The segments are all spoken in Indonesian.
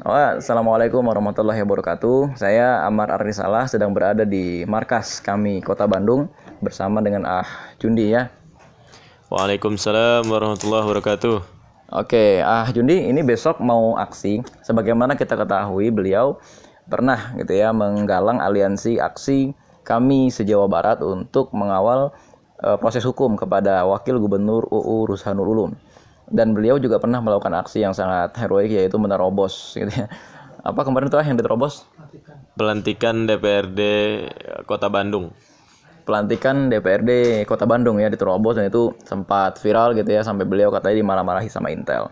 Oh, Assalamualaikum warahmatullahi wabarakatuh. Saya Amar Arnisalah sedang berada di markas kami Kota Bandung bersama dengan Ah Jundi ya. Waalaikumsalam warahmatullahi wabarakatuh. Oke, Ah Jundi ini besok mau aksi. Sebagaimana kita ketahui beliau pernah gitu ya menggalang aliansi aksi kami se-Jawa Barat untuk mengawal eh, proses hukum kepada Wakil Gubernur UU Rushanul Ulum. Dan beliau juga pernah melakukan aksi yang sangat heroik yaitu menerobos gitu ya. Apa kemarin itu ah yang diterobos? Pelantikan DPRD Kota Bandung. pelantikan DPRD Kota Bandung ya diterobos dan itu sempat viral gitu ya sampai beliau katanya dimarah-marahi sama Intel.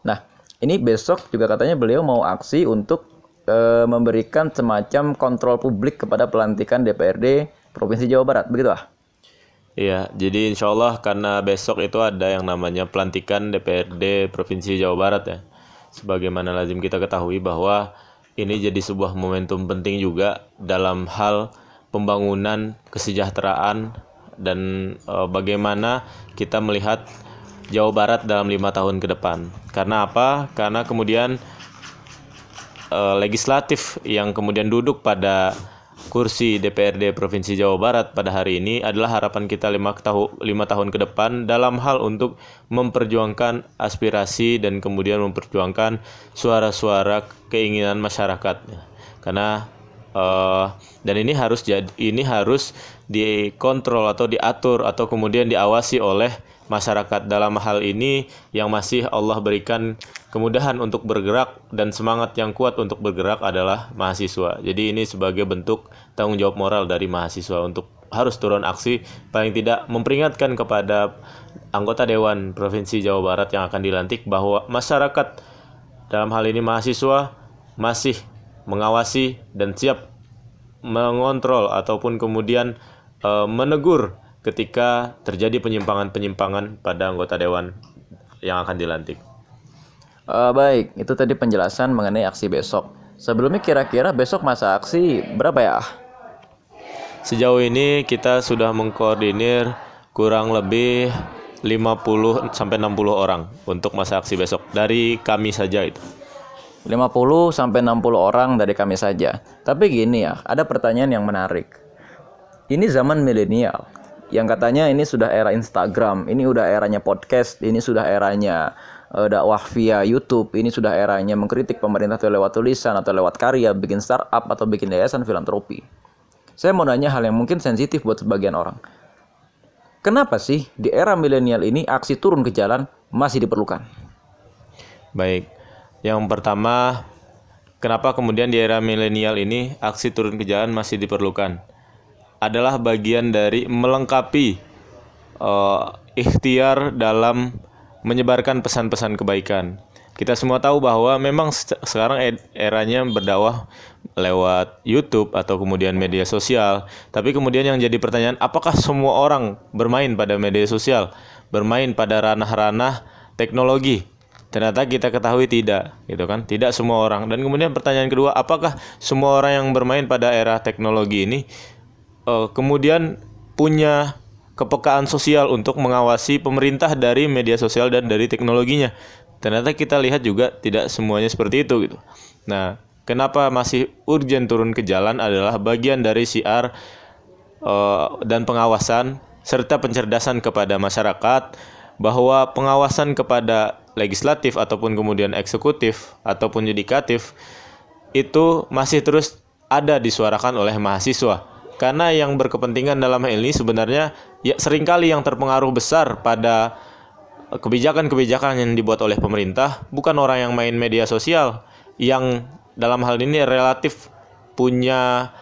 Nah, ini besok juga katanya beliau mau aksi untuk eh, memberikan semacam kontrol publik kepada pelantikan DPRD Provinsi Jawa Barat, begitu ah? Iya, jadi insya Allah karena besok itu ada yang namanya pelantikan DPRD Provinsi Jawa Barat ya. Sebagaimana lazim kita ketahui bahwa ini jadi sebuah momentum penting juga dalam hal pembangunan kesejahteraan dan eh, bagaimana kita melihat Jawa Barat dalam lima tahun ke depan. Karena apa? Karena kemudian eh, legislatif yang kemudian duduk pada kursi DPRD Provinsi Jawa Barat pada hari ini adalah harapan kita lima, tahu, lima tahun ke depan dalam hal untuk memperjuangkan aspirasi dan kemudian memperjuangkan suara-suara keinginan masyarakat. Karena eh, dan ini harus jadi ini harus dikontrol atau diatur atau kemudian diawasi oleh masyarakat dalam hal ini yang masih Allah berikan kemudahan untuk bergerak dan semangat yang kuat untuk bergerak adalah mahasiswa. Jadi ini sebagai bentuk tanggung jawab moral dari mahasiswa untuk harus turun aksi paling tidak memperingatkan kepada anggota dewan provinsi Jawa Barat yang akan dilantik bahwa masyarakat dalam hal ini mahasiswa masih mengawasi dan siap mengontrol ataupun kemudian e, menegur ketika terjadi penyimpangan-penyimpangan pada anggota dewan yang akan dilantik. Eh, baik, itu tadi penjelasan mengenai aksi besok. Sebelumnya kira-kira besok masa aksi berapa ya? Sejauh ini kita sudah mengkoordinir kurang lebih 50 sampai 60 orang untuk masa aksi besok dari kami saja itu. 50 sampai 60 orang dari kami saja. Tapi gini ya, ada pertanyaan yang menarik. Ini zaman milenial yang katanya ini sudah era Instagram, ini udah eranya podcast, ini sudah eranya uh, dakwah via YouTube, ini sudah eranya mengkritik pemerintah lewat tulisan atau lewat karya, bikin startup atau bikin yayasan filantropi. Saya mau nanya hal yang mungkin sensitif buat sebagian orang. Kenapa sih di era milenial ini aksi turun ke jalan masih diperlukan? Baik, yang pertama, kenapa kemudian di era milenial ini aksi turun ke jalan masih diperlukan? Adalah bagian dari melengkapi uh, ikhtiar dalam menyebarkan pesan-pesan kebaikan. Kita semua tahu bahwa memang sekarang e-, eranya berdakwah lewat YouTube atau kemudian media sosial. Tapi kemudian yang jadi pertanyaan, apakah semua orang bermain pada media sosial, bermain pada ranah-ranah teknologi? Ternyata kita ketahui tidak, gitu kan? Tidak semua orang. Dan kemudian pertanyaan kedua, apakah semua orang yang bermain pada era teknologi ini uh, kemudian punya kepekaan sosial untuk mengawasi pemerintah dari media sosial dan dari teknologinya? Ternyata kita lihat juga tidak semuanya seperti itu, gitu. Nah, kenapa masih urgent turun ke jalan adalah bagian dari siar uh, dan pengawasan serta pencerdasan kepada masyarakat bahwa pengawasan kepada legislatif ataupun kemudian eksekutif ataupun yudikatif itu masih terus ada disuarakan oleh mahasiswa karena yang berkepentingan dalam hal ini sebenarnya ya sering kali yang terpengaruh besar pada kebijakan-kebijakan yang dibuat oleh pemerintah bukan orang yang main media sosial yang dalam hal ini relatif punya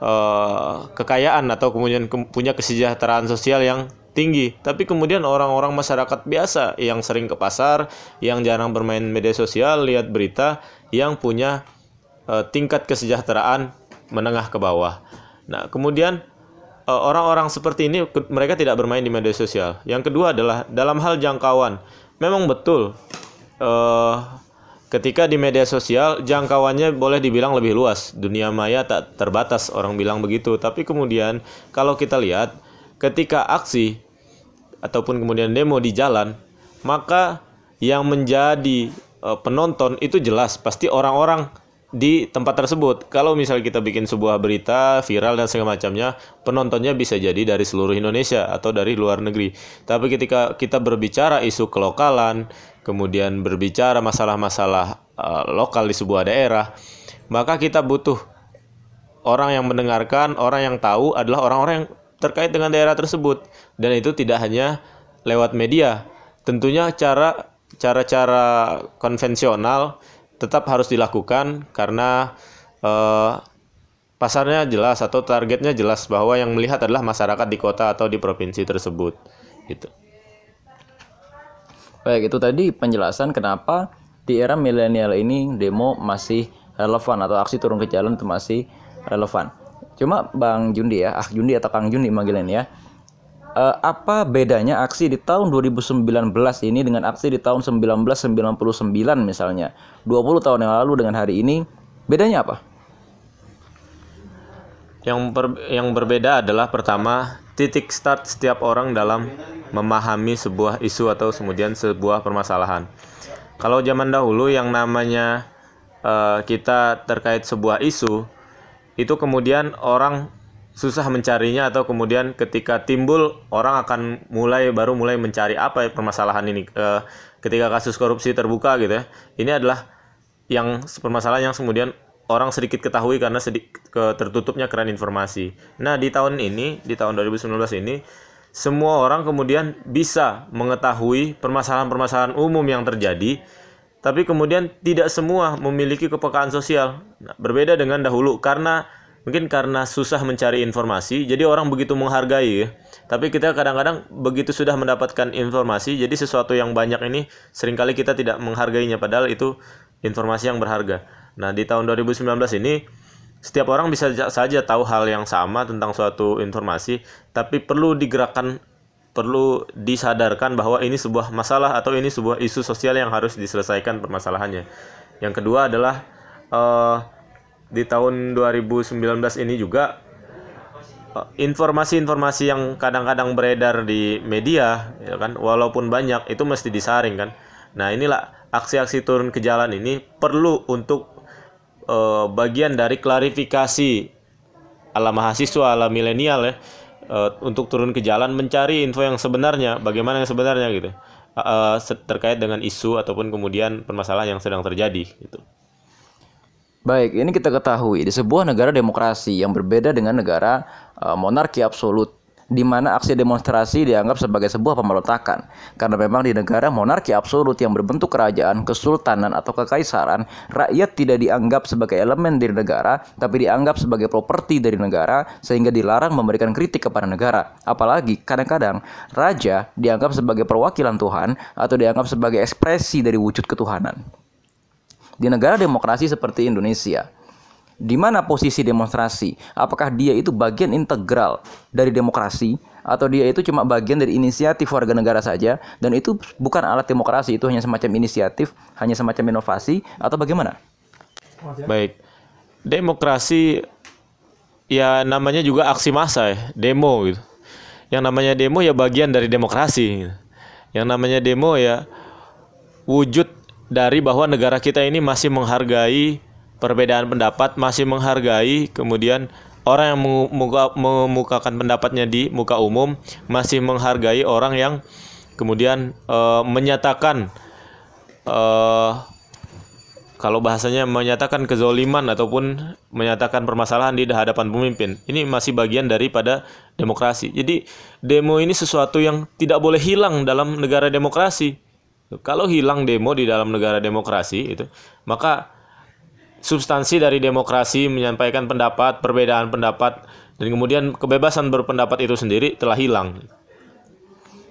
uh, kekayaan atau kemudian ke punya kesejahteraan sosial yang tinggi. Tapi kemudian orang-orang masyarakat biasa yang sering ke pasar, yang jarang bermain media sosial, lihat berita, yang punya uh, tingkat kesejahteraan menengah ke bawah. Nah, kemudian orang-orang seperti ini mereka tidak bermain di media sosial. Yang kedua adalah dalam hal jangkauan. Memang betul uh, ketika di media sosial jangkauannya boleh dibilang lebih luas. Dunia maya tak terbatas orang bilang begitu. Tapi kemudian kalau kita lihat ketika aksi ataupun kemudian demo di jalan, maka yang menjadi eh, penonton itu jelas pasti orang-orang di tempat tersebut. Kalau misalnya kita bikin sebuah berita viral dan segala macamnya, penontonnya bisa jadi dari seluruh Indonesia atau dari luar negeri. Tapi ketika kita berbicara isu kelokalan, kemudian berbicara masalah-masalah uh, lokal di sebuah daerah, maka kita butuh orang yang mendengarkan, orang yang tahu adalah orang-orang yang terkait dengan daerah tersebut. Dan itu tidak hanya lewat media. Tentunya cara cara-cara konvensional tetap harus dilakukan karena eh, pasarnya jelas atau targetnya jelas bahwa yang melihat adalah masyarakat di kota atau di provinsi tersebut gitu. Baik, itu tadi penjelasan kenapa di era milenial ini demo masih relevan atau aksi turun ke jalan itu masih relevan. Cuma Bang Jundi ya, ah Jundi atau Kang Jundi manggilin ya. Eh, apa bedanya aksi di tahun 2019 ini dengan aksi di tahun 1999 misalnya? 20 tahun yang lalu dengan hari ini bedanya apa? Yang per, yang berbeda adalah pertama titik start setiap orang dalam memahami sebuah isu atau kemudian sebuah permasalahan. Kalau zaman dahulu yang namanya uh, kita terkait sebuah isu itu kemudian orang susah mencarinya atau kemudian ketika timbul orang akan mulai baru mulai mencari apa permasalahan ini uh, ketika kasus korupsi terbuka gitu ya. Ini adalah yang permasalahan yang kemudian orang sedikit ketahui karena sedikit ke tertutupnya keran informasi. Nah, di tahun ini, di tahun 2019 ini, semua orang kemudian bisa mengetahui permasalahan-permasalahan umum yang terjadi, tapi kemudian tidak semua memiliki kepekaan sosial. Nah, berbeda dengan dahulu karena mungkin karena susah mencari informasi, jadi orang begitu menghargai. Tapi kita kadang-kadang begitu sudah mendapatkan informasi, jadi sesuatu yang banyak ini sering kali kita tidak menghargainya padahal itu informasi yang berharga. Nah, di tahun 2019 ini setiap orang bisa saja tahu hal yang sama tentang suatu informasi, tapi perlu digerakkan perlu disadarkan bahwa ini sebuah masalah atau ini sebuah isu sosial yang harus diselesaikan permasalahannya. Yang kedua adalah uh, di tahun 2019 ini juga eh, informasi-informasi yang kadang-kadang beredar di media, ya kan, walaupun banyak itu mesti disaring kan. Nah inilah aksi-aksi turun ke jalan ini perlu untuk uh, bagian dari klarifikasi ala mahasiswa ala milenial ya uh, untuk turun ke jalan mencari info yang sebenarnya bagaimana yang sebenarnya gitu uh, terkait dengan isu ataupun kemudian permasalahan yang sedang terjadi gitu. Baik, ini kita ketahui di sebuah negara demokrasi yang berbeda dengan negara uh, monarki absolut di mana aksi demonstrasi dianggap sebagai sebuah pemberontakan. Karena memang di negara monarki absolut yang berbentuk kerajaan, kesultanan atau kekaisaran, rakyat tidak dianggap sebagai elemen dari negara, tapi dianggap sebagai properti dari negara sehingga dilarang memberikan kritik kepada negara. Apalagi kadang-kadang raja dianggap sebagai perwakilan Tuhan atau dianggap sebagai ekspresi dari wujud ketuhanan. Di negara demokrasi seperti Indonesia, di mana posisi demonstrasi? Apakah dia itu bagian integral dari demokrasi atau dia itu cuma bagian dari inisiatif warga negara saja dan itu bukan alat demokrasi, itu hanya semacam inisiatif, hanya semacam inovasi atau bagaimana? Baik. Demokrasi ya namanya juga aksi massa ya, demo gitu. Yang namanya demo ya bagian dari demokrasi. Yang namanya demo ya wujud dari bahwa negara kita ini masih menghargai perbedaan pendapat masih menghargai kemudian orang yang memukakan pendapatnya di muka umum masih menghargai orang yang kemudian e, menyatakan e, kalau bahasanya menyatakan kezoliman ataupun menyatakan permasalahan di hadapan pemimpin. Ini masih bagian daripada demokrasi. Jadi demo ini sesuatu yang tidak boleh hilang dalam negara demokrasi kalau hilang demo di dalam negara demokrasi itu maka substansi dari demokrasi menyampaikan pendapat, perbedaan pendapat, dan kemudian kebebasan berpendapat itu sendiri telah hilang.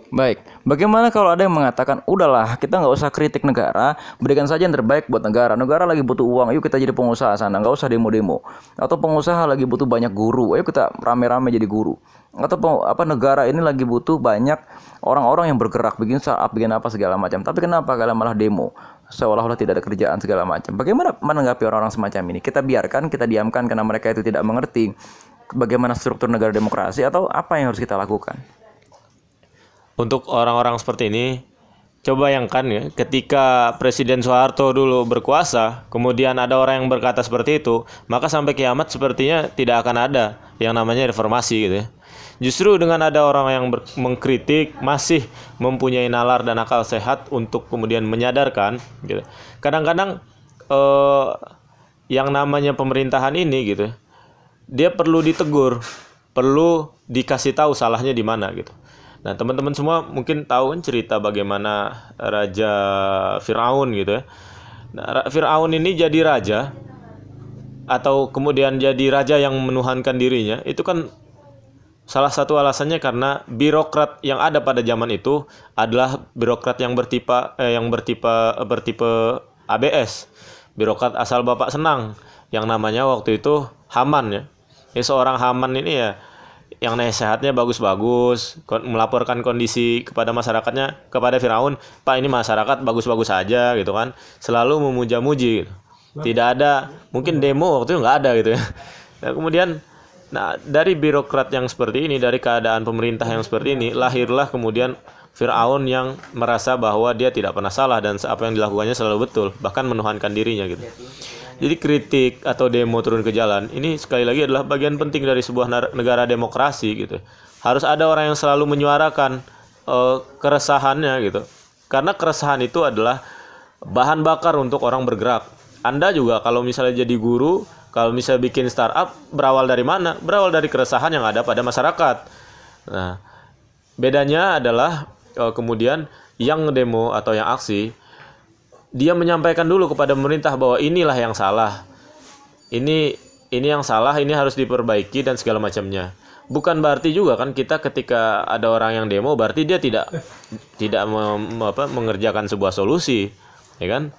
Baik, bagaimana kalau ada yang mengatakan, udahlah kita nggak usah kritik negara, berikan saja yang terbaik buat negara. Negara lagi butuh uang, yuk kita jadi pengusaha sana, nggak usah demo-demo. Atau pengusaha lagi butuh banyak guru, ayo kita rame-rame jadi guru. Atau apa negara ini lagi butuh banyak orang-orang yang bergerak, bikin startup, bikin apa segala macam. Tapi kenapa kalian malah demo? seolah-olah tidak ada kerjaan segala macam. Bagaimana menanggapi orang-orang semacam ini? Kita biarkan, kita diamkan karena mereka itu tidak mengerti bagaimana struktur negara demokrasi atau apa yang harus kita lakukan? Untuk orang-orang seperti ini, coba bayangkan ya, ketika Presiden Soeharto dulu berkuasa, kemudian ada orang yang berkata seperti itu, maka sampai kiamat sepertinya tidak akan ada yang namanya reformasi gitu ya. Justru dengan ada orang yang mengkritik masih mempunyai nalar dan akal sehat untuk kemudian menyadarkan gitu. Kadang-kadang eh, yang namanya pemerintahan ini gitu, dia perlu ditegur, perlu dikasih tahu salahnya di mana gitu. Nah, teman-teman semua mungkin tahu kan cerita bagaimana Raja Firaun gitu ya. Nah, Ra- Firaun ini jadi raja atau kemudian jadi raja yang menuhankan dirinya, itu kan salah satu alasannya karena birokrat yang ada pada zaman itu adalah birokrat yang bertipe eh, yang bertipe bertipe ABS. Birokrat asal Bapak senang yang namanya waktu itu Haman ya. Ya seorang Haman ini ya yang nasihatnya bagus-bagus, melaporkan kondisi kepada masyarakatnya kepada Firaun, Pak ini masyarakat bagus-bagus saja gitu kan, selalu memuja-muji. Gitu. Tidak ada, mungkin demo waktu itu nggak ada gitu ya. Nah, kemudian, nah dari birokrat yang seperti ini, dari keadaan pemerintah yang seperti ini, lahirlah kemudian Firaun yang merasa bahwa dia tidak pernah salah dan apa yang dilakukannya selalu betul, bahkan menuhankan dirinya gitu. Jadi kritik atau demo turun ke jalan ini sekali lagi adalah bagian penting dari sebuah negara demokrasi gitu. Harus ada orang yang selalu menyuarakan eh, keresahannya gitu. Karena keresahan itu adalah bahan bakar untuk orang bergerak. Anda juga kalau misalnya jadi guru, kalau misalnya bikin startup berawal dari mana? Berawal dari keresahan yang ada pada masyarakat. Nah, bedanya adalah eh, kemudian yang demo atau yang aksi dia menyampaikan dulu kepada pemerintah bahwa inilah yang salah. Ini ini yang salah, ini harus diperbaiki dan segala macamnya. Bukan berarti juga kan kita ketika ada orang yang demo berarti dia tidak tidak mem- apa, mengerjakan sebuah solusi, ya kan?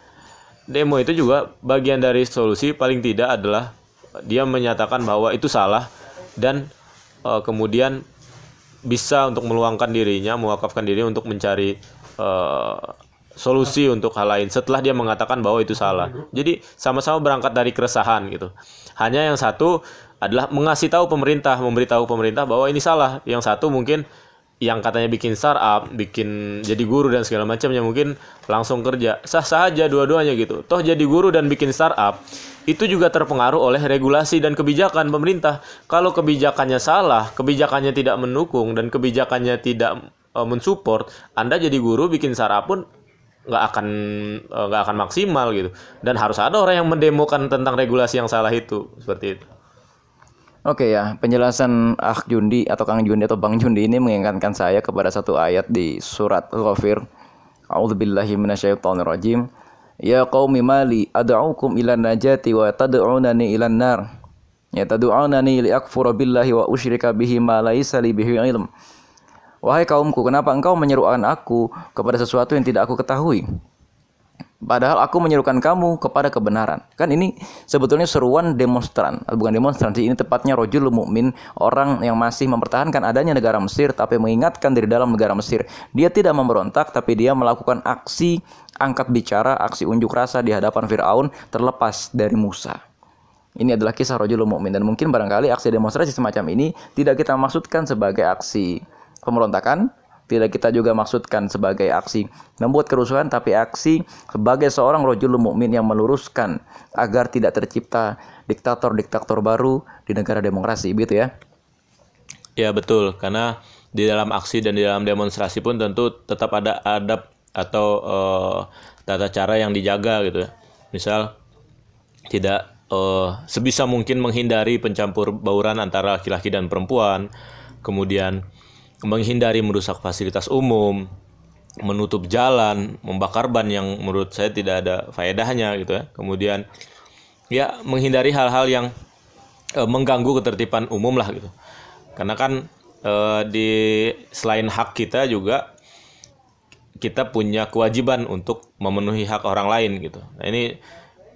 Demo itu juga bagian dari solusi paling tidak adalah dia menyatakan bahwa itu salah dan eh, kemudian bisa untuk meluangkan dirinya, mewakafkan diri untuk mencari eh, solusi untuk hal lain setelah dia mengatakan bahwa itu salah. Jadi sama-sama berangkat dari keresahan gitu. Hanya yang satu adalah mengasih tahu pemerintah, memberitahu pemerintah bahwa ini salah. Yang satu mungkin yang katanya bikin startup, bikin jadi guru dan segala macamnya mungkin langsung kerja. Sah-sah aja dua-duanya gitu. Toh jadi guru dan bikin startup itu juga terpengaruh oleh regulasi dan kebijakan pemerintah. Kalau kebijakannya salah, kebijakannya tidak mendukung dan kebijakannya tidak eh, mensupport, Anda jadi guru bikin startup pun nggak akan eh, nggak akan maksimal gitu. Dan harus ada orang yang mendemokan tentang regulasi yang salah itu seperti itu. Oke ya, penjelasan Akh Jundi atau Kang Jundi atau Bang Jundi ini mengingatkan saya kepada satu ayat di surat Al-Ghafir. A'udzubillahi minasyaitonirrajim. Ya qaumi mali ad'ukum ila najati wa tad'unani ila nar. Ya tad'unani li akfura billahi wa usyrika bihi ma laisa li bihi ilm. Wahai kaumku, kenapa engkau menyerukan aku kepada sesuatu yang tidak aku ketahui? Padahal aku menyerukan kamu kepada kebenaran. Kan ini sebetulnya seruan demonstran, bukan demonstran sih. Ini tepatnya rojul mukmin, orang yang masih mempertahankan adanya negara Mesir tapi mengingatkan dari dalam negara Mesir. Dia tidak memberontak tapi dia melakukan aksi angkat bicara, aksi unjuk rasa di hadapan Firaun terlepas dari Musa. Ini adalah kisah rojul mukmin dan mungkin barangkali aksi demonstrasi semacam ini tidak kita maksudkan sebagai aksi pemberontakan, tidak kita juga maksudkan sebagai aksi membuat kerusuhan tapi aksi sebagai seorang rojul mukmin yang meluruskan agar tidak tercipta diktator-diktator baru di negara demokrasi begitu ya. Ya betul, karena di dalam aksi dan di dalam demonstrasi pun tentu tetap ada adab atau eh, tata cara yang dijaga gitu ya. Misal tidak eh, sebisa mungkin menghindari pencampur bauran antara laki-laki dan perempuan, kemudian menghindari merusak fasilitas umum, menutup jalan, membakar ban yang menurut saya tidak ada faedahnya gitu ya. Kemudian ya menghindari hal-hal yang eh, mengganggu ketertiban umum lah gitu. Karena kan eh, di selain hak kita juga kita punya kewajiban untuk memenuhi hak orang lain gitu. Nah ini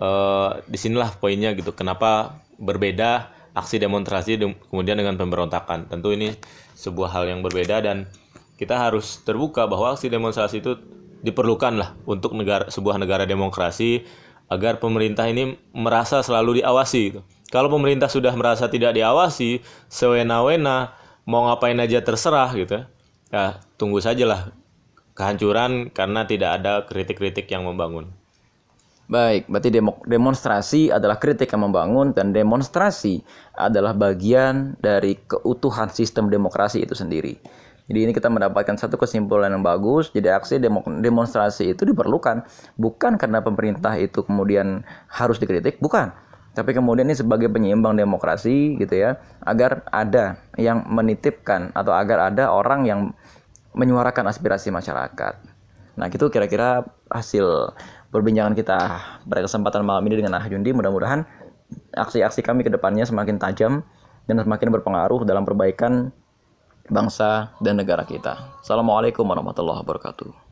eh, di sinilah poinnya gitu. Kenapa berbeda aksi demonstrasi de- kemudian dengan pemberontakan. Tentu ini sebuah hal yang berbeda dan kita harus terbuka bahwa aksi demonstrasi itu diperlukan lah untuk negara sebuah negara demokrasi agar pemerintah ini merasa selalu diawasi gitu. Kalau pemerintah sudah merasa tidak diawasi, sewena-wena mau ngapain aja terserah gitu ya. Ya, tunggu sajalah kehancuran karena tidak ada kritik-kritik yang membangun. Baik, berarti demo, demonstrasi adalah kritik yang membangun dan demonstrasi adalah bagian dari keutuhan sistem demokrasi itu sendiri. Jadi ini kita mendapatkan satu kesimpulan yang bagus. Jadi aksi demo, demonstrasi itu diperlukan bukan karena pemerintah itu kemudian harus dikritik, bukan. Tapi kemudian ini sebagai penyeimbang demokrasi gitu ya, agar ada yang menitipkan atau agar ada orang yang menyuarakan aspirasi masyarakat. Nah, itu kira-kira hasil perbincangan kita pada kesempatan malam ini dengan Ah Jundi. Mudah-mudahan aksi-aksi kami ke depannya semakin tajam dan semakin berpengaruh dalam perbaikan bangsa dan negara kita. Assalamualaikum warahmatullahi wabarakatuh.